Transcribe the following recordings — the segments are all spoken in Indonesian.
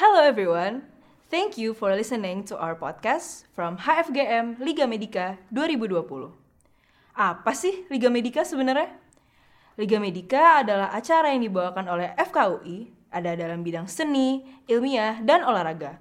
Hello everyone. Thank you for listening to our podcast from HFGM Liga Medika 2020. Apa sih Liga Medika sebenarnya? Liga Medika adalah acara yang dibawakan oleh FKUI, ada dalam bidang seni, ilmiah, dan olahraga.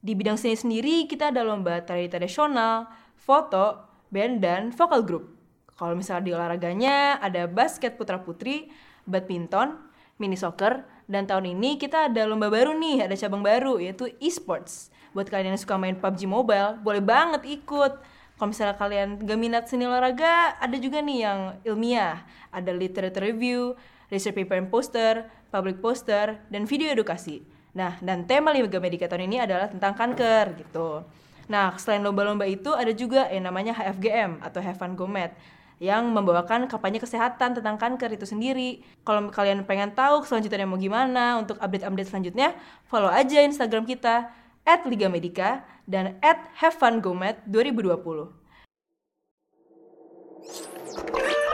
Di bidang seni sendiri kita ada lomba tari tradisional, foto, band, dan vokal group. Kalau misalnya di olahraganya ada basket putra-putri, badminton, mini soccer, dan tahun ini kita ada lomba baru nih, ada cabang baru yaitu e-sports. Buat kalian yang suka main PUBG Mobile, boleh banget ikut. Kalau misalnya kalian gak minat seni olahraga, ada juga nih yang ilmiah. Ada literature review, research paper and poster, public poster, dan video edukasi. Nah, dan tema Liga Medika tahun ini adalah tentang kanker gitu. Nah, selain lomba-lomba itu ada juga yang namanya HFGM atau Have Fun Go Med yang membawakan kampanye kesehatan tentang kanker itu sendiri. Kalau kalian pengen tahu selanjutnya mau gimana untuk update-update selanjutnya, follow aja Instagram kita at dan at Have Fun Gomet 2020.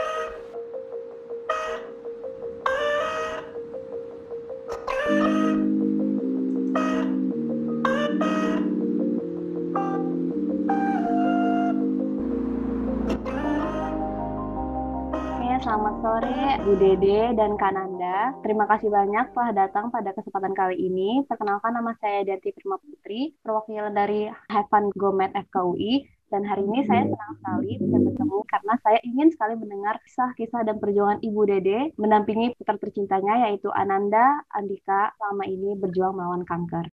Selamat sore Bu Dede dan Kananda. Terima kasih banyak telah datang pada kesempatan kali ini. Perkenalkan nama saya Dati Prima Putri, perwakilan dari Heaven Gomet FKUI. Dan hari ini saya senang sekali bisa bertemu karena saya ingin sekali mendengar kisah-kisah dan perjuangan Ibu Dede mendampingi putra tercintanya yaitu Ananda Andika selama ini berjuang melawan kanker.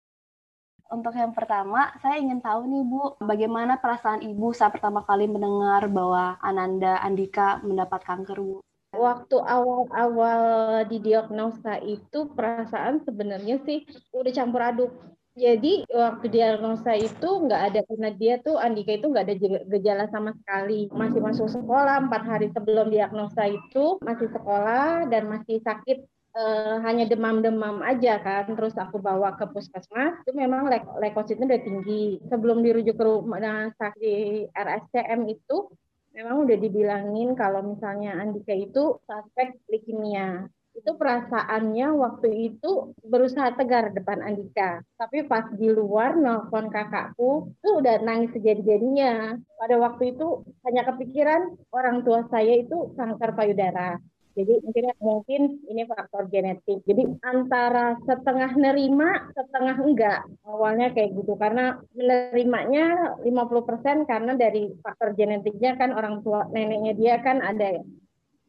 Untuk yang pertama, saya ingin tahu nih Bu, bagaimana perasaan Ibu saat pertama kali mendengar bahwa Ananda Andika mendapat kanker Bu? Waktu awal-awal didiagnosa itu perasaan sebenarnya sih udah campur aduk. Jadi waktu diagnosa itu nggak ada karena dia tuh Andika itu nggak ada gejala sama sekali. Masih masuk sekolah empat hari sebelum diagnosa itu masih sekolah dan masih sakit uh, hanya demam-demam aja kan. Terus aku bawa ke puskesmas itu memang leukositnya udah tinggi. Sebelum dirujuk ke rumah sakit RSCM itu memang udah dibilangin kalau misalnya Andika itu suspek leukemia. Itu perasaannya waktu itu berusaha tegar depan Andika. Tapi pas di luar nelfon kakakku, itu udah nangis sejadi-jadinya. Pada waktu itu hanya kepikiran orang tua saya itu kanker payudara. Jadi mungkin mungkin ini faktor genetik. Jadi antara setengah nerima, setengah enggak. Awalnya kayak gitu karena menerimanya 50% karena dari faktor genetiknya kan orang tua neneknya dia kan ada ya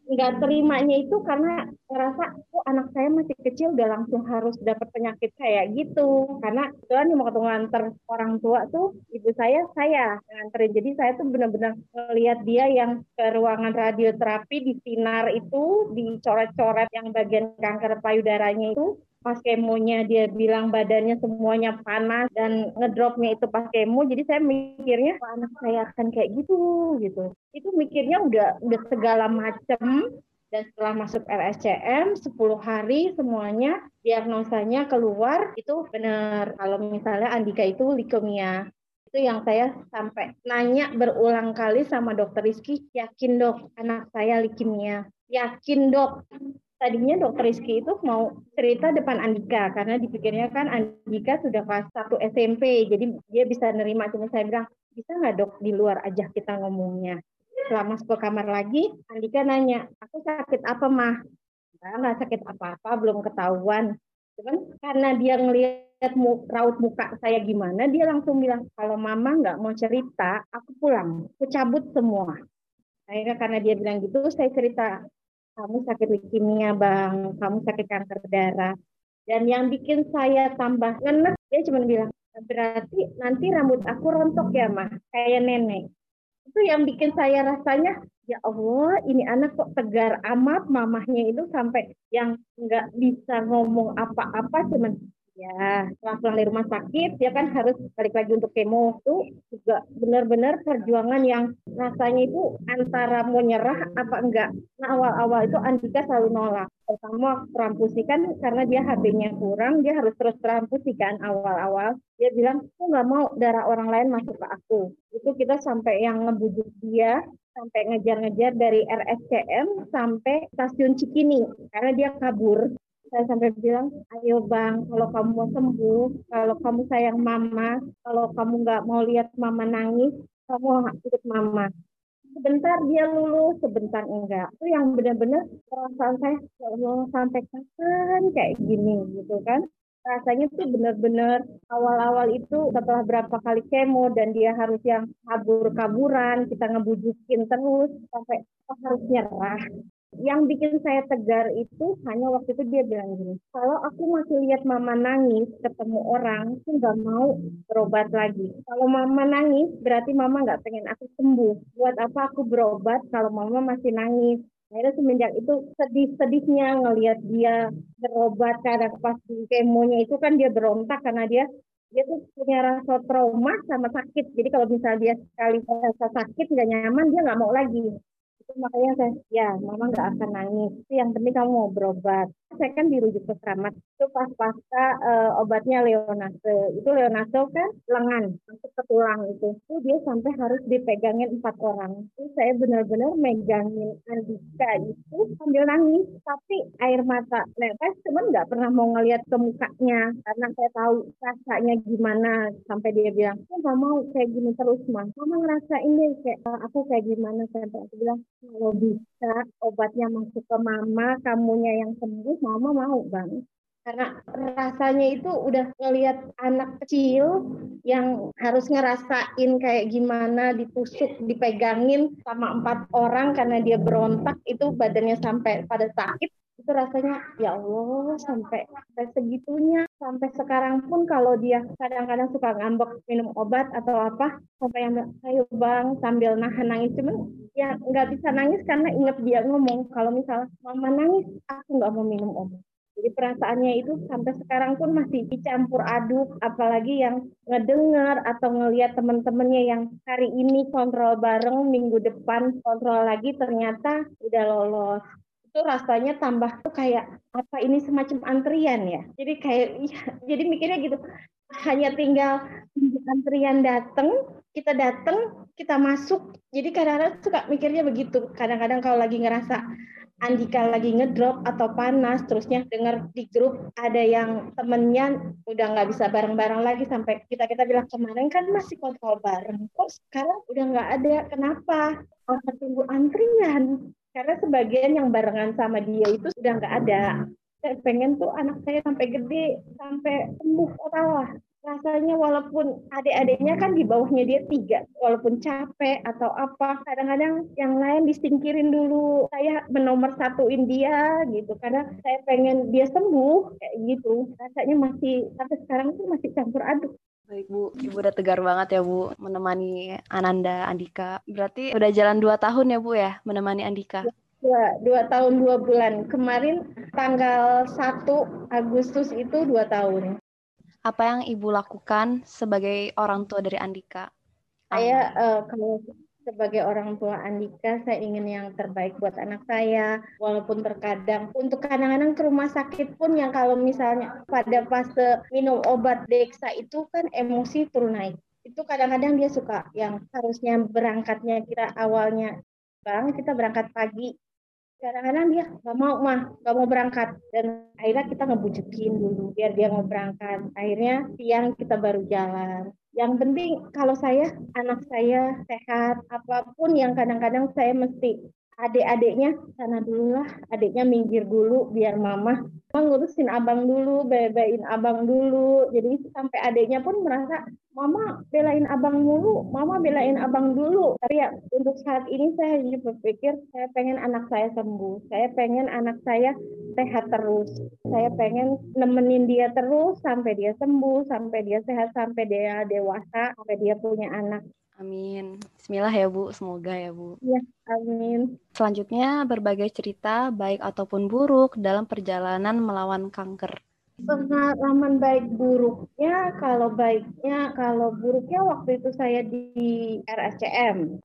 nggak terimanya itu karena ngerasa oh anak saya masih kecil udah langsung harus dapat penyakit kayak gitu. Karena kebetulan mau ketemu antar orang tua tuh ibu saya saya nganterin. Jadi saya tuh benar-benar ngelihat dia yang ke ruangan radioterapi di sinar itu dicoret-coret yang bagian kanker payudaranya itu pas kemonya dia bilang badannya semuanya panas dan ngedropnya itu pas kemo jadi saya mikirnya anak saya akan kayak gitu gitu. Itu mikirnya udah udah segala macem. Dan setelah masuk RSCM 10 hari semuanya diagnosanya keluar itu benar. Kalau misalnya Andika itu leukemia. Itu yang saya sampai nanya berulang kali sama dokter Rizky yakin dok anak saya leukemia? Yakin dok tadinya dokter Rizky itu mau cerita depan Andika karena dipikirnya kan Andika sudah kelas 1 SMP jadi dia bisa nerima. Cuma saya bilang bisa nggak dok di luar aja kita ngomongnya? Setelah masuk ke kamar lagi Andika nanya aku sakit apa mah? Nggak sakit apa-apa belum ketahuan. Cuman karena dia ngelihat raut muka saya gimana dia langsung bilang kalau mama nggak mau cerita aku pulang. Aku cabut semua. Akhirnya karena dia bilang gitu saya cerita kamu sakit leukemia bang, kamu sakit kanker darah. Dan yang bikin saya tambah ngenes, dia cuma bilang, berarti nanti rambut aku rontok ya mah, kayak nenek. Itu yang bikin saya rasanya, ya Allah ini anak kok tegar amat mamahnya itu sampai yang nggak bisa ngomong apa-apa cuman Ya, setelah pulang dari rumah sakit, dia kan harus balik lagi untuk kemo. Itu juga benar-benar perjuangan yang rasanya itu antara mau nyerah apa enggak. Nah, awal-awal itu Andika selalu nolak. Pertama transfusi kan karena dia HB-nya kurang, dia harus terus transfusi kan awal-awal. Dia bilang, aku nggak mau darah orang lain masuk ke aku. Itu kita sampai yang ngebujuk dia, sampai ngejar-ngejar dari RSCM sampai stasiun Cikini karena dia kabur saya sampai bilang, ayo bang, kalau kamu mau sembuh, kalau kamu sayang mama, kalau kamu nggak mau lihat mama nangis, kamu ikut mama. Sebentar dia lulus, sebentar enggak. Itu yang benar-benar perasaan saya, ya Allah sampai kapan kayak gini gitu kan rasanya tuh benar-benar awal-awal itu setelah berapa kali kemo dan dia harus yang kabur-kaburan, kita ngebujukin terus sampai harus nyerah yang bikin saya tegar itu hanya waktu itu dia bilang gini, kalau aku masih lihat mama nangis ketemu orang, aku nggak mau berobat lagi. Kalau mama nangis, berarti mama nggak pengen aku sembuh. Buat apa aku berobat kalau mama masih nangis? Akhirnya semenjak itu sedih-sedihnya ngelihat dia berobat karena pas di kemonya itu kan dia berontak karena dia dia tuh punya rasa trauma sama sakit. Jadi kalau misalnya dia sekali rasa sakit nggak nyaman dia nggak mau lagi itu makanya saya ya mama nggak akan nangis. Itu yang penting kamu mau berobat. Saya kan dirujuk ke keramat itu pas pasca uh, obatnya leonase. Itu leonase kan lengan masuk ke tulang itu. Itu dia sampai harus dipegangin empat orang. Itu saya benar-benar megangin Andika itu sambil nangis. Tapi air mata netes cuman nggak pernah mau ngeliat ke mukanya karena saya tahu rasanya gimana. Sampai dia bilang aku nggak mau kayak gini terus mah mama ngerasain deh kayak aku kayak gimana sampai aku bilang kalau bisa obatnya masuk ke mama, kamunya yang sembuh, mama mau bang. Karena rasanya itu udah ngelihat anak kecil yang harus ngerasain kayak gimana ditusuk, dipegangin sama empat orang karena dia berontak itu badannya sampai pada sakit itu rasanya ya Allah sampai sampai segitunya. Sampai sekarang pun kalau dia kadang-kadang suka ngambek minum obat atau apa sampai yang ayo bang sambil nahan nangis. Cuman ya nggak bisa nangis karena inget dia ngomong kalau misalnya mama nangis aku nggak mau minum obat. Jadi perasaannya itu sampai sekarang pun masih dicampur aduk, apalagi yang ngedengar atau ngelihat teman-temannya yang hari ini kontrol bareng, minggu depan kontrol lagi ternyata udah lolos itu rasanya tambah tuh kayak apa ini semacam antrian ya. Jadi kayak ya, jadi mikirnya gitu. Hanya tinggal antrian datang kita datang kita masuk. Jadi kadang-kadang suka mikirnya begitu. Kadang-kadang kalau lagi ngerasa Andika lagi ngedrop atau panas terusnya dengar di grup ada yang temennya udah nggak bisa bareng-bareng lagi sampai kita kita bilang kemarin kan masih kontrol bareng kok sekarang udah nggak ada? Kenapa? Orang tunggu antrian karena sebagian yang barengan sama dia itu sudah nggak ada. Saya pengen tuh anak saya sampai gede sampai sembuh total rasanya walaupun adik-adiknya kan di bawahnya dia tiga walaupun capek atau apa kadang-kadang yang lain disingkirin dulu. Saya menomor satuin dia gitu karena saya pengen dia sembuh kayak gitu. Rasanya masih sampai sekarang tuh masih campur aduk Baik Bu, Ibu udah tegar banget ya Bu menemani Ananda Andika. Berarti udah jalan dua tahun ya Bu ya menemani Andika? Dua, dua tahun dua bulan. Kemarin tanggal 1 Agustus itu dua tahun. Apa yang Ibu lakukan sebagai orang tua dari Andika? Saya uh, kalau sebagai orang tua Andika, saya ingin yang terbaik buat anak saya. Walaupun terkadang untuk kadang-kadang ke rumah sakit pun yang kalau misalnya pada fase minum obat Dexa itu kan emosi turun naik. Itu kadang-kadang dia suka yang harusnya berangkatnya kira awalnya bang kita berangkat pagi. Kadang-kadang dia nggak mau mah nggak mau berangkat. Dan akhirnya kita ngebujukin dulu biar dia mau berangkat. Akhirnya siang kita baru jalan yang penting kalau saya anak saya sehat apa pun yang kadang-kadang saya mesti adik-adiknya sana dulu lah adiknya minggir dulu biar mama ngurusin abang dulu bebain abang dulu. Jadi sampai adiknya pun merasa mama belain abang mulu mama belain abang dulu. Tapi ya untuk saat ini saya hanya berpikir saya pengen anak saya sembuh saya pengen anak saya sehat terus saya pengen nemenin dia terus sampai dia sembuh sampai dia sehat sampai dia dewasa sampai dia punya anak Amin. Bismillah ya Bu, semoga ya Bu. Ya, amin. Selanjutnya berbagai cerita baik ataupun buruk dalam perjalanan melawan kanker. Pengalaman baik buruknya, kalau baiknya, kalau buruknya waktu itu saya di RSCM.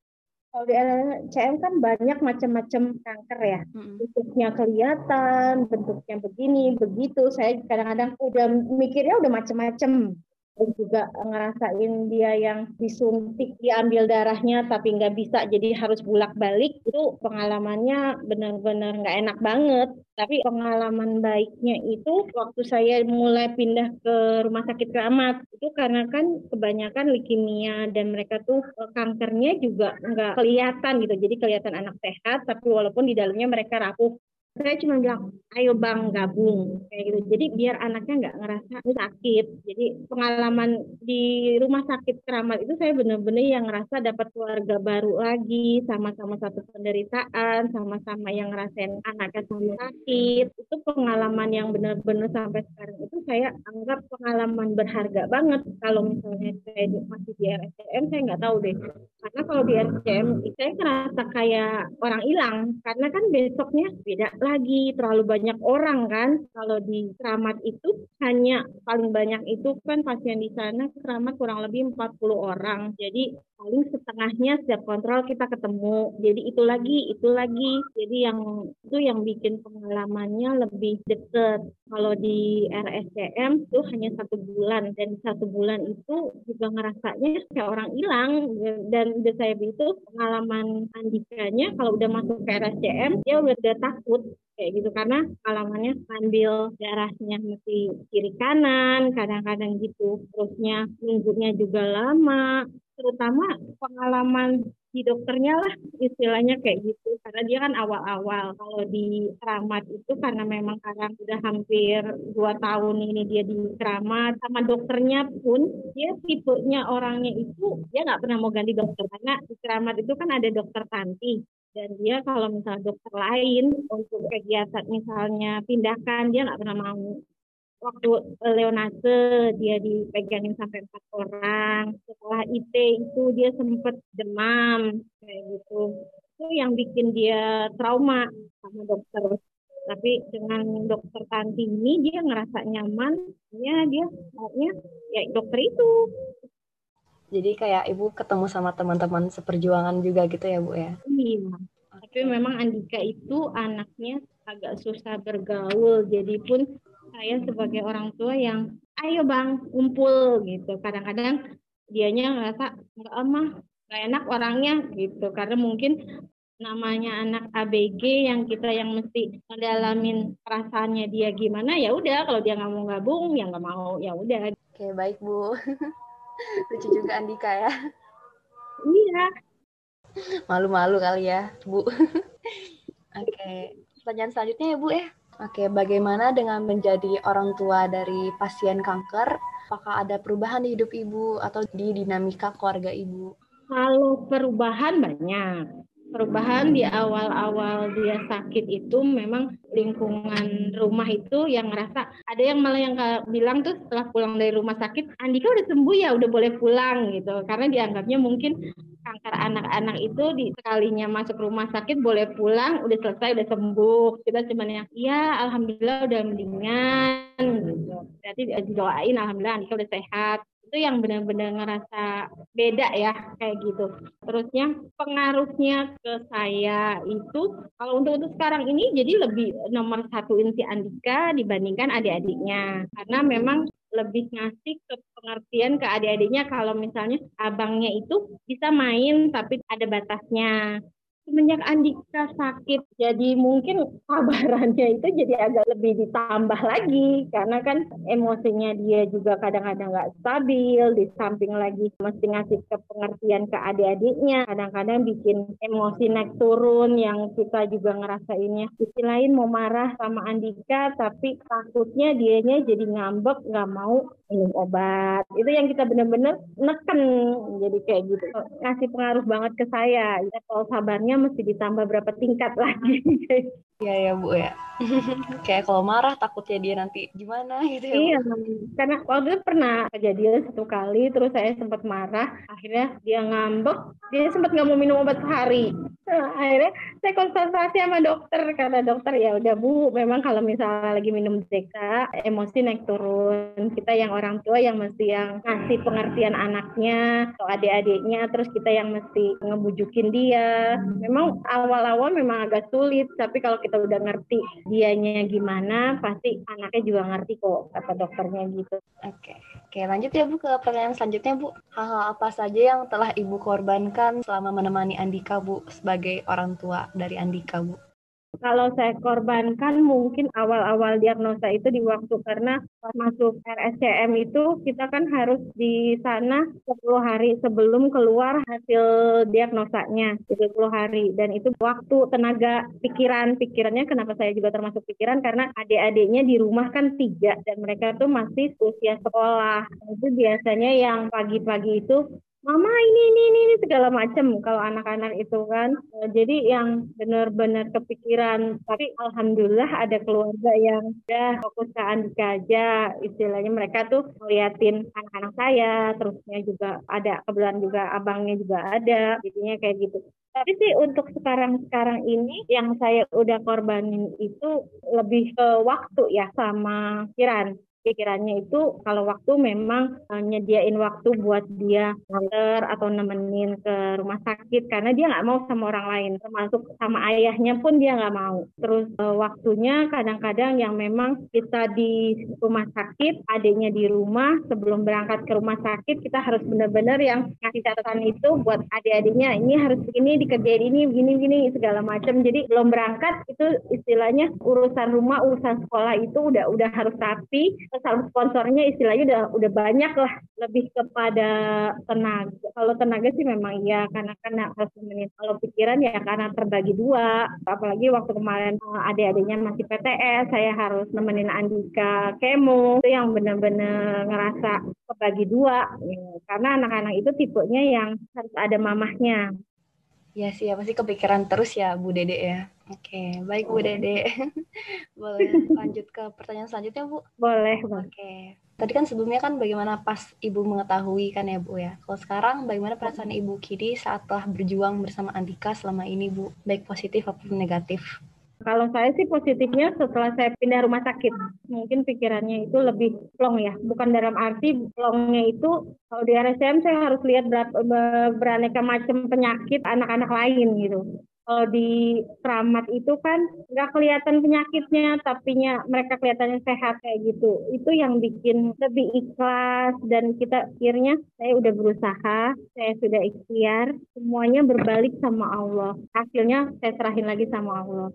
Kalau di RSCM kan banyak macam-macam kanker ya. Hmm. Bentuknya kelihatan, bentuknya begini, begitu. Saya kadang-kadang udah mikirnya udah macam-macam terus juga ngerasain dia yang disuntik diambil darahnya tapi nggak bisa jadi harus bulak balik itu pengalamannya benar-benar nggak enak banget. Tapi pengalaman baiknya itu waktu saya mulai pindah ke rumah sakit keramat itu karena kan kebanyakan leukemia dan mereka tuh eh, kankernya juga nggak kelihatan gitu. Jadi kelihatan anak sehat tapi walaupun di dalamnya mereka rapuh saya cuma bilang ayo bang gabung kayak gitu. Jadi biar anaknya nggak ngerasa sakit. Jadi pengalaman di rumah sakit keramat itu saya benar-benar yang ngerasa dapat keluarga baru lagi sama-sama satu penderitaan sama-sama yang ngerasain anaknya sama sakit. Itu pengalaman yang benar-benar sampai sekarang itu saya anggap pengalaman berharga banget. Kalau misalnya saya masih di RSCM saya nggak tahu deh. Karena kalau di RSCM saya ngerasa kayak orang hilang. Karena kan besoknya beda lagi terlalu banyak orang kan. Kalau di keramat itu hanya paling banyak itu kan pasien di sana keramat kurang lebih 40 orang. Jadi paling setengahnya setiap kontrol kita ketemu. Jadi itu lagi itu lagi. Jadi yang itu yang bikin pengalamannya lebih deket. Kalau di RSCM itu hanya satu bulan. Dan satu bulan itu juga ngerasanya kayak orang hilang. Dan udah saya itu pengalaman Andikanya kalau udah masuk ke RSCM dia udah, udah takut kayak gitu karena pengalamannya ambil darahnya mesti kiri kanan kadang-kadang gitu terusnya nunggunya juga lama. Terutama pengalaman di dokternya lah istilahnya kayak gitu. Karena dia kan awal-awal. Kalau di keramat itu karena memang sekarang sudah hampir dua tahun ini dia di keramat sama dokternya pun dia tipenya orangnya itu dia nggak pernah mau ganti dokter. Karena di keramat itu kan ada dokter tanti. Dan dia kalau misalnya dokter lain untuk kegiatan misalnya tindakan dia nggak pernah mau waktu Leonase dia dipegangin sampai empat orang. Setelah IT itu dia sempat demam kayak gitu. Itu yang bikin dia trauma sama dokter. Tapi dengan dokter Tanti ini dia ngerasa nyaman. Ya dia maunya ya dokter itu. Jadi kayak ibu ketemu sama teman-teman seperjuangan juga gitu ya bu ya? Iya. Tapi memang Andika itu anaknya agak susah bergaul. Jadi pun saya sebagai orang tua yang ayo bang kumpul gitu. Kadang-kadang dianya ngerasa nggak emah nggak enak orangnya gitu. Karena mungkin namanya anak ABG yang kita yang mesti ngedalamin perasaannya dia gimana ya udah. Kalau dia nggak mau gabung ya nggak mau ya udah. Oke baik bu. Lucu juga Andika ya. Iya. Malu-malu kali ya bu. Oke pertanyaan selanjutnya ya bu ya Oke, bagaimana dengan menjadi orang tua dari pasien kanker? Apakah ada perubahan di hidup ibu atau di dinamika keluarga ibu? Kalau perubahan banyak. Perubahan di awal-awal dia sakit itu memang lingkungan rumah itu yang ngerasa ada yang malah yang bilang tuh setelah pulang dari rumah sakit Andika udah sembuh ya udah boleh pulang gitu karena dianggapnya mungkin kanker anak-anak itu di sekalinya masuk rumah sakit boleh pulang udah selesai udah sembuh. Kita cuma yang iya alhamdulillah udah mendingan. Gitu. Berarti didoain alhamdulillah Andika udah sehat. Itu yang benar-benar ngerasa beda ya kayak gitu. Terusnya pengaruhnya ke saya itu kalau untuk untuk sekarang ini jadi lebih nomor satu inti Andika dibandingkan adik-adiknya. Karena memang lebih ngasih ke pengertian ke adik-adiknya kalau misalnya abangnya itu bisa main tapi ada batasnya semenjak Andika sakit jadi mungkin kabarannya itu jadi agak lebih ditambah lagi. Karena kan emosinya dia juga kadang-kadang nggak stabil di samping lagi mesti ngasih ke pengertian ke adik-adiknya. Kadang-kadang bikin emosi naik turun yang kita juga ngerasainnya. Lain mau marah sama Andika tapi takutnya dianya jadi ngambek nggak mau minum obat. Itu yang kita benar-benar neken jadi kayak gitu. Ngasih pengaruh banget ke saya. Kalau sabarnya mesti ditambah berapa tingkat lagi. Iya ya Bu ya. Kayak kalau marah takutnya dia nanti gimana gitu ya. Iya, karena waktu itu pernah kejadian satu kali terus saya sempat marah, akhirnya dia ngambek, dia sempat nggak mau minum obat sehari. Nah, akhirnya saya konsultasi sama dokter karena dokter ya udah Bu, memang kalau misalnya lagi minum DK emosi naik turun. Kita yang orang tua yang mesti yang ngasih pengertian anaknya atau adik-adiknya, terus kita yang mesti ngebujukin dia. Memang awal-awal memang agak sulit, tapi kalau kita udah ngerti dianya gimana, pasti anaknya juga ngerti kok kata dokternya gitu. Oke, oke lanjut ya Bu ke pertanyaan selanjutnya Bu. Hal-hal apa saja yang telah Ibu korbankan selama menemani Andika Bu sebagai orang tua dari Andika Bu? Kalau saya korbankan mungkin awal-awal diagnosa itu di waktu karena masuk RSCM itu kita kan harus di sana 10 hari sebelum keluar hasil diagnosanya 10 hari. Dan itu waktu tenaga pikiran. Pikirannya kenapa saya juga termasuk pikiran? Karena adik-adiknya di rumah kan tiga dan mereka tuh masih usia sekolah. Itu biasanya yang pagi-pagi itu mama ini ini ini, ini segala macam kalau anak-anak itu kan. Uh, jadi yang benar-benar kepikiran tapi alhamdulillah ada keluarga yang udah fokus ke Andika aja. Istilahnya mereka tuh ngeliatin anak-anak saya terusnya juga ada kebetulan juga abangnya juga ada jadinya kayak gitu. Tapi sih untuk sekarang-sekarang ini yang saya udah korbanin itu lebih ke waktu ya sama Kiran pikirannya itu kalau waktu memang uh, nyediain waktu buat dia nganter atau nemenin ke rumah sakit karena dia nggak mau sama orang lain. Termasuk sama ayahnya pun dia nggak mau. Terus uh, waktunya kadang-kadang yang memang kita di rumah sakit adiknya di rumah sebelum berangkat ke rumah sakit kita harus benar-benar yang ngasih catatan itu buat adik-adiknya ini harus begini dikerjain ini begini-begini segala macam. Jadi belum berangkat itu istilahnya urusan rumah urusan sekolah itu udah udah harus rapi sponsornya istilahnya udah udah banyak lah lebih kepada tenaga. Kalau tenaga sih memang iya karena karena harus nemenin kalau pikiran ya karena terbagi dua. Apalagi waktu kemarin eh, adik-adiknya masih PTS saya harus nemenin Andika kemo. Itu yang benar-benar ngerasa kebagi dua. Ya. karena anak-anak itu tipenya yang harus ada mamahnya. Ya sih, ya pasti kepikiran terus ya Bu Dede ya. Oke, baik Bu Dede. Boleh lanjut ke pertanyaan selanjutnya Bu? Boleh, Oke. Tadi kan sebelumnya kan bagaimana pas Ibu mengetahui kan ya Bu ya. Kalau sekarang bagaimana perasaan Ibu kini saat telah berjuang bersama Andika selama ini Bu? Baik positif maupun negatif. Kalau saya sih positifnya setelah saya pindah rumah sakit, mungkin pikirannya itu lebih plong ya. Bukan dalam arti plongnya itu kalau di RSM saya harus lihat beraneka macam penyakit anak-anak lain gitu. Kalau di keramat itu kan nggak kelihatan penyakitnya, tapi mereka kelihatannya sehat kayak gitu. Itu yang bikin lebih ikhlas dan kita akhirnya saya udah berusaha, saya sudah ikhtiar, semuanya berbalik sama Allah. Hasilnya saya serahin lagi sama Allah.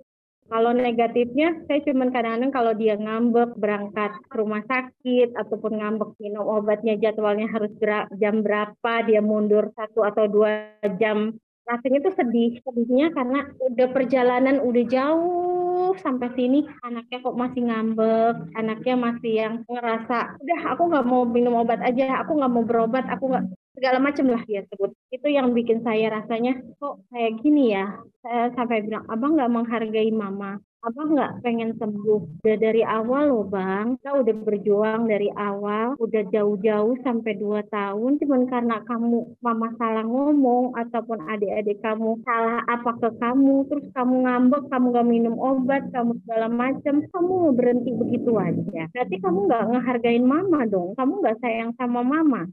Kalau negatifnya, saya cuma kadang-kadang kalau dia ngambek berangkat ke rumah sakit ataupun ngambek minum obatnya jadwalnya harus jam berapa, dia mundur satu atau dua jam. Rasanya tuh sedih. Sedihnya karena udah perjalanan udah jauh sampai sini anaknya kok masih ngambek, anaknya masih yang ngerasa udah aku nggak mau minum obat aja, aku nggak mau berobat, aku nggak segala macam lah dia sebut. Itu yang bikin saya rasanya kok kayak gini ya. Saya sampai bilang, abang nggak menghargai mama. Abang nggak pengen sembuh. Udah dari awal loh bang, kita udah berjuang dari awal, udah jauh-jauh sampai dua tahun, cuman karena kamu mama salah ngomong ataupun adik-adik kamu salah apa ke kamu, terus kamu ngambek, kamu gak minum obat, kamu segala macam, kamu mau berhenti begitu aja. Berarti kamu nggak ngehargain mama dong, kamu nggak sayang sama mama.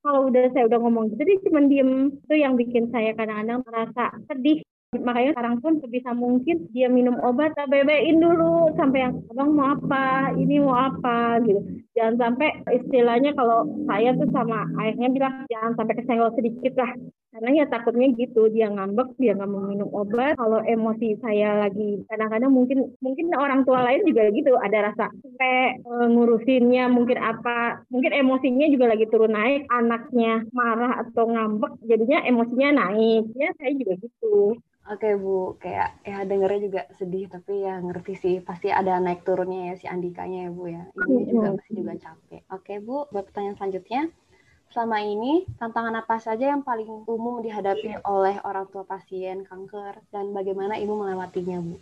Kalau udah saya udah ngomong gitu dia cuma diem. Itu yang bikin saya kadang-kadang merasa sedih makanya sekarang pun sebisa mungkin dia minum obat bebein dulu sampai yang abang mau apa? Ini mau apa? Gitu jangan sampai istilahnya kalau saya tuh sama ayahnya bilang jangan sampai kesenggol sedikit lah. Karena ya takutnya gitu dia ngambek dia nggak mau minum obat. Kalau emosi saya lagi kadang-kadang mungkin mungkin orang tua lain juga gitu ada rasa sampai e, ngurusinnya mungkin apa. Mungkin emosinya juga lagi turun naik anaknya marah atau ngambek jadinya emosinya naik. Ya saya juga gitu. Oke Bu, kayak ya dengernya juga sedih tapi ya ngerti sih pasti ada naik turunnya ya si Andikanya ya Bu ya. Ini juga pasti juga capek. Oke Bu, buat pertanyaan selanjutnya. Selama ini tantangan apa saja yang paling umum dihadapi oleh orang tua pasien kanker dan bagaimana Ibu melewatinya Bu?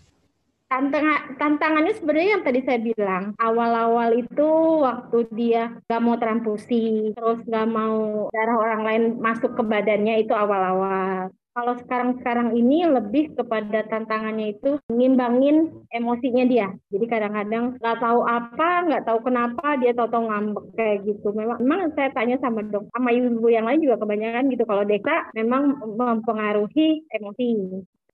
Tantangan, tantangannya sebenarnya yang tadi saya bilang awal-awal itu waktu dia gak mau transfusi terus gak mau darah orang lain masuk ke badannya itu awal-awal kalau sekarang-sekarang ini lebih kepada tantangannya itu ngimbangin emosinya dia. Jadi kadang-kadang nggak tahu apa, nggak tahu kenapa dia tahu-tahu ngambek kayak gitu. Memang, memang saya tanya sama dok, sama ibu-ibu yang lain juga kebanyakan gitu. Kalau desa memang mempengaruhi emosi.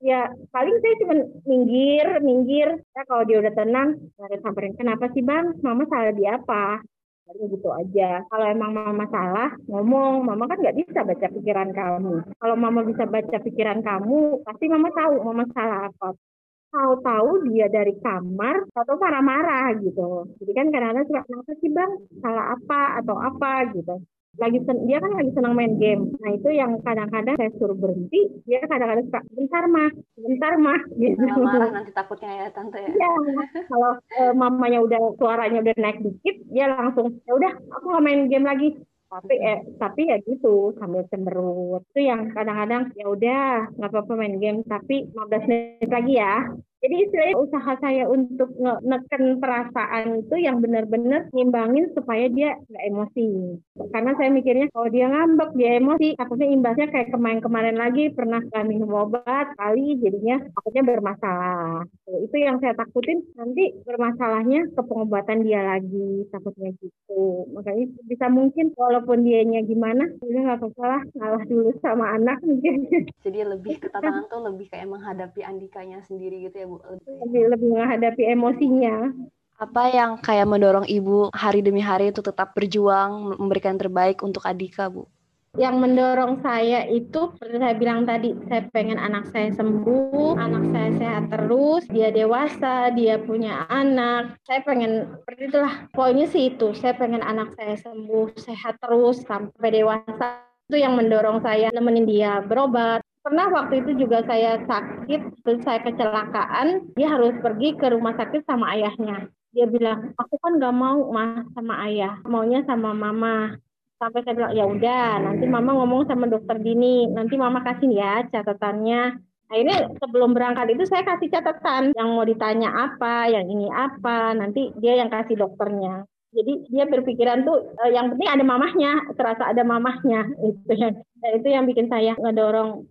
ya paling saya cuma minggir minggir ya kalau dia udah tenang saya samperin kenapa sih bang mama salah di apa Paling gitu aja. Kalau emang mama salah ngomong. Mama kan nggak bisa baca pikiran kamu. Kalau mama bisa baca pikiran kamu pasti mama tahu mama salah apa. Tahu-tahu dia dari kamar atau marah-marah gitu. Jadi kan kadang-kadang suka kenapa sih bang? Salah apa atau apa? gitu lagi sen dia kan lagi senang main game. Nah itu yang kadang-kadang saya suruh berhenti, dia kadang-kadang suka bentar mah, bentar mah gitu. Marah nanti takutnya ya tante ya. Iya, kalau e, mamanya udah suaranya udah naik dikit, dia langsung ya udah aku nggak main game lagi. Tapi eh tapi ya gitu sambil cemberut. Itu yang kadang-kadang ya udah nggak apa-apa main game tapi 15 menit lagi ya jadi istilahnya usaha saya untuk neken perasaan itu yang benar-benar ngimbangin supaya dia nggak emosi. Karena saya mikirnya kalau dia ngambek, dia emosi, takutnya imbasnya kayak kemarin-kemarin lagi pernah gak minum obat kali jadinya takutnya bermasalah. Itu yang saya takutin nanti bermasalahnya ke pengobatan dia lagi takutnya gitu. Makanya bisa mungkin walaupun dianya gimana, udah nggak apa-apa lah ngalah dulu sama anak mungkin. Jadi lebih ke tantangan tuh lebih kayak menghadapi Andikanya sendiri gitu ya Bu? Lebih, lebih menghadapi emosinya. Apa yang kayak mendorong Ibu hari demi hari itu tetap berjuang, memberikan terbaik untuk Adika, Bu? Yang mendorong saya itu, seperti saya bilang tadi, saya pengen anak saya sembuh, anak saya sehat terus, dia dewasa, dia punya anak. Saya pengen, seperti itulah. Poinnya sih itu, saya pengen anak saya sembuh, sehat terus, sampai dewasa. Itu yang mendorong saya nemenin dia berobat, pernah waktu itu juga saya sakit, terus saya kecelakaan, dia harus pergi ke rumah sakit sama ayahnya. Dia bilang, aku kan gak mau mas sama ayah, maunya sama mama. Sampai saya bilang, ya udah, nanti mama ngomong sama dokter Dini, nanti mama kasih ya catatannya. Akhirnya sebelum berangkat itu saya kasih catatan, yang mau ditanya apa, yang ini apa, nanti dia yang kasih dokternya. Jadi dia berpikiran tuh eh, yang penting ada mamahnya, terasa ada mamahnya itu yang itu yang bikin saya ngedorong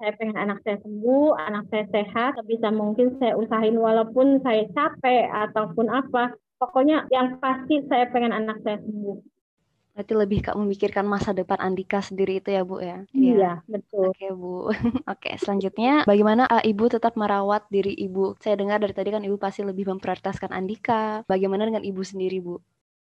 saya pengen anak saya sembuh, anak saya sehat, bisa mungkin saya usahain walaupun saya capek ataupun apa. Pokoknya yang pasti saya pengen anak saya sembuh. Berarti lebih kak memikirkan masa depan Andika sendiri itu ya Bu ya? Iya, ya. betul. Oke Bu. Oke, selanjutnya bagaimana uh, Ibu tetap merawat diri Ibu? Saya dengar dari tadi kan Ibu pasti lebih memprioritaskan Andika. Bagaimana dengan Ibu sendiri Bu?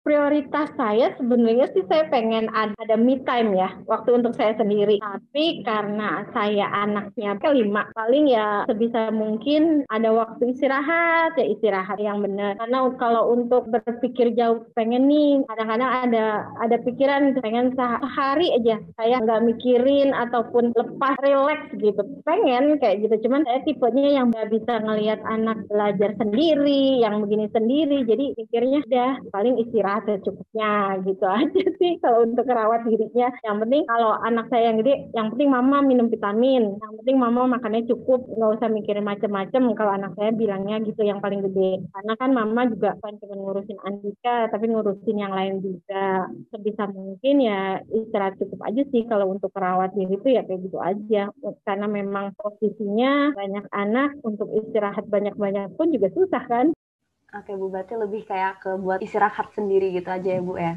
Prioritas saya sebenarnya sih saya pengen ada, ada me time ya waktu untuk saya sendiri. Tapi karena saya anaknya kelima paling ya sebisa mungkin ada waktu istirahat ya istirahat yang benar. Karena kalau untuk berpikir jauh pengen nih kadang-kadang ada ada pikiran pengen sehari aja. Saya nggak mikirin ataupun lepas relax gitu. Pengen kayak gitu cuman saya tipenya yang nggak bisa ngelihat anak belajar sendiri yang begini sendiri. Jadi pikirnya udah paling istirahat istirahat secukupnya gitu aja sih kalau untuk merawat dirinya. Yang penting kalau anak saya yang gede, yang penting mama minum vitamin, yang penting mama makannya cukup, nggak usah mikirin macem-macem. Kalau anak saya bilangnya gitu yang paling gede. Karena kan mama juga kan cuma ngurusin Andika, tapi ngurusin yang lain juga. Sebisa mungkin ya istirahat cukup aja sih kalau untuk merawat diri itu ya kayak gitu aja. Karena memang posisinya banyak anak untuk istirahat banyak-banyak pun juga susah kan. Oke Bu, berarti lebih kayak ke buat istirahat sendiri gitu aja ya Bu ya.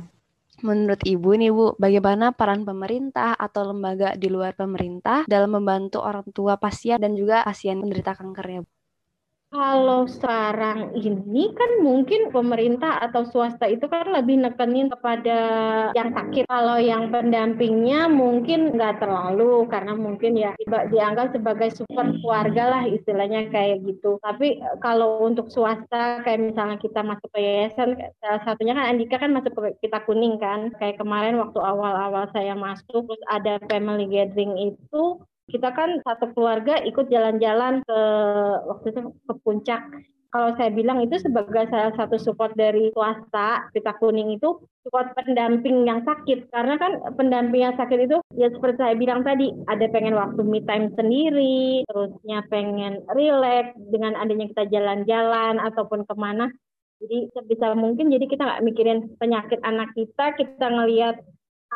Menurut Ibu nih Bu, bagaimana peran pemerintah atau lembaga di luar pemerintah dalam membantu orang tua pasien dan juga pasien penderita kanker ya Bu? Kalau sekarang ini kan mungkin pemerintah atau swasta itu kan lebih nekenin kepada yang sakit. Kalau yang pendampingnya mungkin nggak terlalu karena mungkin ya dianggap sebagai support keluarga lah istilahnya kayak gitu. Tapi e, kalau untuk swasta kayak misalnya kita masuk ke yayasan, salah satunya kan Andika kan masuk ke kita kuning kan. Kayak kemarin waktu awal-awal saya masuk terus ada family gathering itu kita kan satu keluarga ikut jalan-jalan ke waktu itu ke puncak. Kalau saya bilang itu sebagai salah satu support dari swasta, kita kuning itu support pendamping yang sakit. Karena kan pendamping yang sakit itu ya seperti saya bilang tadi, ada pengen waktu me time sendiri, terusnya pengen relax dengan adanya kita jalan-jalan ataupun ke mana. Jadi sebisa mungkin jadi kita nggak mikirin penyakit anak kita, kita ngelihat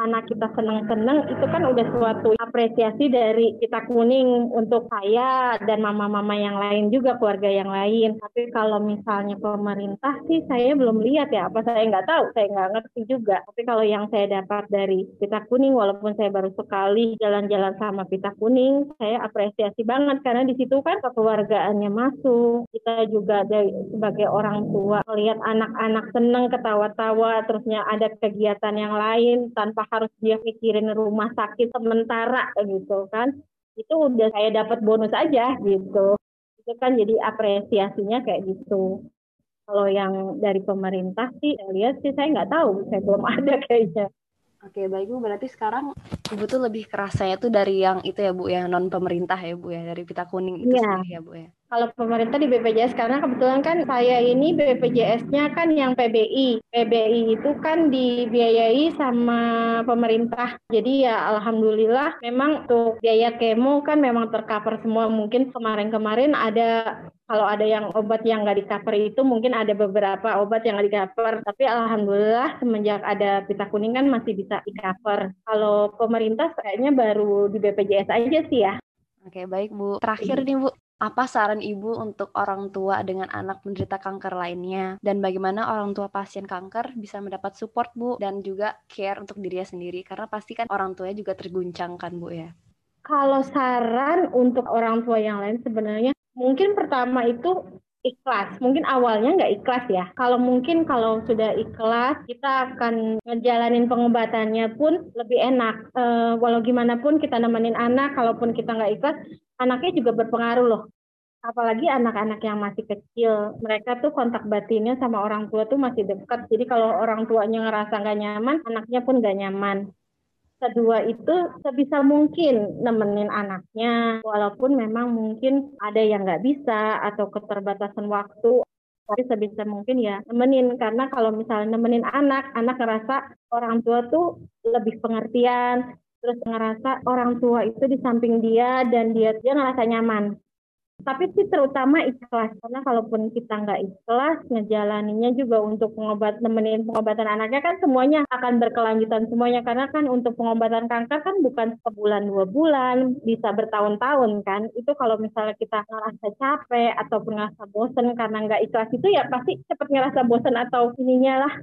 anak kita seneng-seneng itu kan udah suatu apresiasi dari kita kuning untuk saya dan mama-mama yang lain juga keluarga yang lain. Tapi kalau misalnya pemerintah sih saya belum lihat ya apa saya nggak tahu saya nggak ngerti juga. Tapi kalau yang saya dapat dari pita kuning walaupun saya baru sekali jalan-jalan sama pita kuning saya apresiasi banget karena di situ kan kekeluargaannya masuk. Kita juga dari sebagai orang tua melihat anak-anak seneng ketawa-tawa terusnya ada kegiatan yang lain tanpa harus dia mikirin rumah sakit sementara gitu kan itu udah saya dapat bonus aja gitu itu kan jadi apresiasinya kayak gitu kalau yang dari pemerintah sih saya lihat sih saya nggak tahu saya belum ada kayaknya Oke, baik Bu. Berarti sekarang Ibu tuh lebih kerasanya tuh dari yang itu ya Bu, yang non pemerintah ya Bu ya, dari pita kuning itu Iya. sendiri ya Bu ya. Kalau pemerintah di BPJS karena kebetulan kan saya ini BPJS-nya kan yang PBI. PBI itu kan dibiayai sama pemerintah. Jadi ya alhamdulillah memang untuk biaya kemo kan memang tercover semua. Mungkin kemarin-kemarin ada kalau ada yang obat yang nggak di cover itu mungkin ada beberapa obat yang nggak di cover. Tapi alhamdulillah semenjak ada pita kuning kan masih bisa di cover. Kalau pemerintah kayaknya baru di BPJS aja sih ya. Oke, baik Bu. Terakhir nih Bu, apa saran Ibu untuk orang tua dengan anak menderita kanker lainnya? Dan bagaimana orang tua pasien kanker bisa mendapat support Bu dan juga care untuk dirinya sendiri? Karena pasti kan orang tuanya juga terguncang kan Bu ya. Kalau saran untuk orang tua yang lain sebenarnya mungkin pertama itu ikhlas. Mungkin awalnya nggak ikhlas ya. Kalau mungkin kalau sudah ikhlas, kita akan ngejalanin pengobatannya pun lebih enak. Eh, walau gimana pun kita nemenin anak, kalaupun kita nggak ikhlas, anaknya juga berpengaruh loh. Apalagi anak-anak yang masih kecil, mereka tuh kontak batinnya sama orang tua tuh masih dekat. Jadi kalau orang tuanya ngerasa nggak nyaman, anaknya pun nggak nyaman. Kedua itu sebisa mungkin nemenin anaknya, walaupun memang mungkin ada yang nggak bisa atau keterbatasan waktu. Tapi sebisa mungkin ya nemenin karena kalau misalnya nemenin anak, anak ngerasa orang tua tuh lebih pengertian, terus ngerasa orang tua itu di samping dia dan dia dia ngerasa nyaman. Tapi sih terutama ikhlas karena kalaupun kita nggak ikhlas ngejalaninnya juga untuk pengobat nemenin pengobatan anaknya kan semuanya akan berkelanjutan semuanya. Karena kan untuk pengobatan kanker kan bukan sebulan dua bulan bisa bertahun-tahun kan. Itu kalau misalnya kita ngerasa capek ataupun ngerasa bosen karena nggak ikhlas itu ya pasti cepat ngerasa bosen atau ininya lah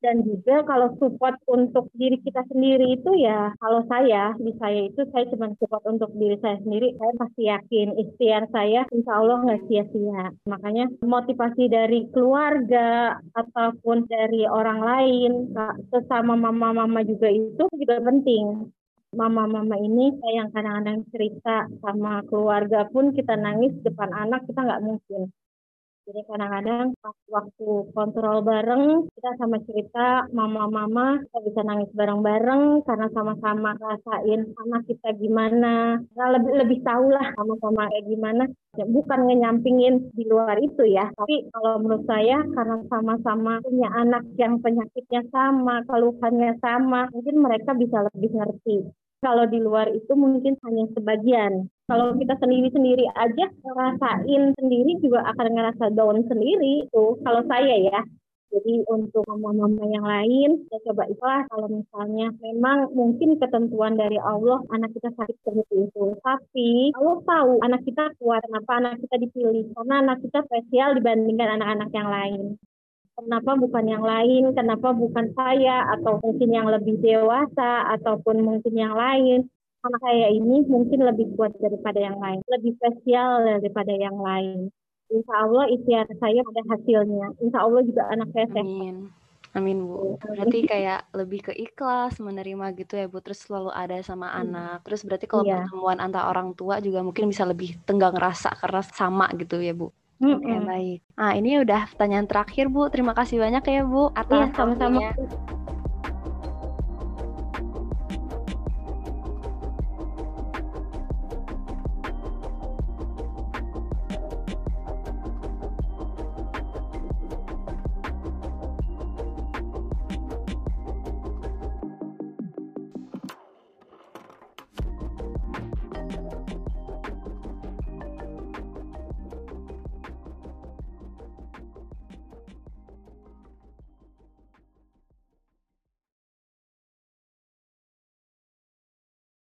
dan juga kalau support untuk diri kita sendiri itu ya kalau saya di saya itu saya cuma support untuk diri saya sendiri saya pasti yakin ikhtiar saya insya Allah nggak sia-sia. Makanya motivasi dari keluarga ataupun dari orang lain sesama mama-mama juga itu juga penting. Mama-mama ini yang kadang-kadang cerita sama keluarga pun kita nangis depan anak kita nggak mungkin jadi kadang-kadang waktu kontrol bareng, kita sama cerita mama-mama, kita bisa nangis bareng-bareng karena sama-sama rasain anak kita gimana. Kita lebih lebih tahu lah sama-sama kayak gimana. Ya, bukan ngenyampingin di luar itu ya, tapi kalau menurut saya karena sama-sama punya anak yang penyakitnya sama, keluhannya sama, mungkin mereka bisa lebih ngerti. Kalau di luar itu mungkin hanya sebagian. Kalau kita sendiri-sendiri aja ngerasain sendiri juga akan ngerasa down sendiri itu. Kalau saya ya. Jadi untuk mama-mama yang lain, ya coba ikhlas kalau misalnya memang mungkin ketentuan dari Allah anak kita sakit seperti itu. Tapi Allah tahu anak kita kuat, kenapa anak kita dipilih? Karena anak kita spesial dibandingkan anak-anak yang lain kenapa bukan yang lain, kenapa bukan saya, atau mungkin yang lebih dewasa, ataupun mungkin yang lain. Anak saya ini mungkin lebih kuat daripada yang lain, lebih spesial daripada yang lain. Insya Allah ikhtiar saya ada hasilnya. Insya Allah juga anak saya sehat. Amin. Amin Bu. Berarti kayak lebih ke ikhlas menerima gitu ya Bu. Terus selalu ada sama anak. Terus berarti kalau Iya. pertemuan antar orang tua juga mungkin bisa lebih tenggang rasa karena sama gitu ya Bu. Oke Mm-mm. baik. Nah ini udah pertanyaan terakhir Bu. Terima kasih banyak ya Bu atas sama-sama. waktunya.